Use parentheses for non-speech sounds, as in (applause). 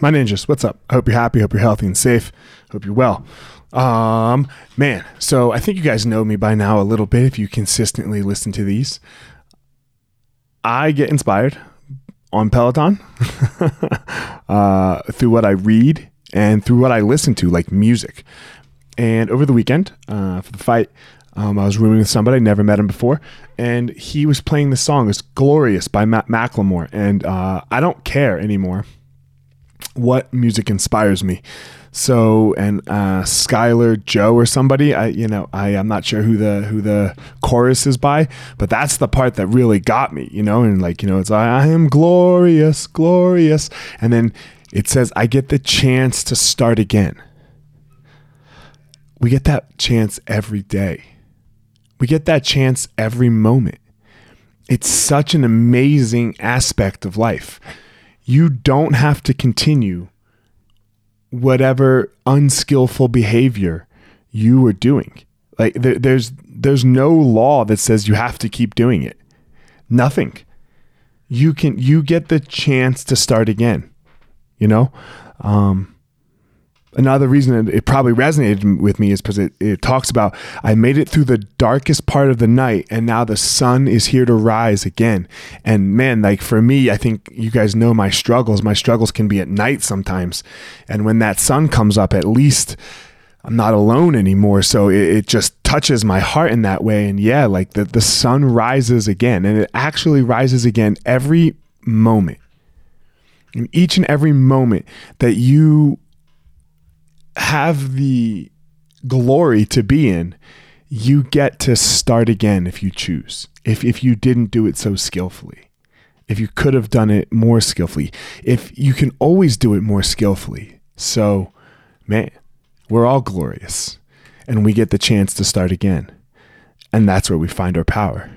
my ninjas, what's up? I hope you're happy, hope you're healthy and safe, hope you're well. Um, man, so I think you guys know me by now a little bit if you consistently listen to these. I get inspired on Peloton (laughs) uh, through what I read and through what I listen to, like music. And over the weekend uh, for the fight, um, I was rooming with somebody, never met him before, and he was playing the song. It's Glorious by Matt Macklemore. And uh, I don't care anymore what music inspires me. So and uh, Skylar Joe or somebody, I you know I I'm not sure who the who the chorus is by, but that's the part that really got me, you know, and like you know it's I am glorious, glorious, and then it says I get the chance to start again. We get that chance every day. We get that chance every moment. It's such an amazing aspect of life. You don't have to continue whatever unskillful behavior you were doing. Like there, there's there's no law that says you have to keep doing it. Nothing. You can you get the chance to start again. You know, um, another reason it, probably resonated with me is because it, it talks about I made it through the darkest part of the night and now the sun is here to rise again. And man, like for me, I think you guys know my struggles. My struggles can be at night sometimes. And when that sun comes up, at least I'm not alone anymore. So it, it just touches my heart in that way. And yeah, like the, the sun rises again and it actually rises again every moment. In each and every moment that you have the glory to be in, you get to start again if you choose. If if you didn't do it so skillfully. If you could have done it more skillfully. If you can always do it more skillfully. So, man, we're all glorious and we get the chance to start again. And that's where we find our power.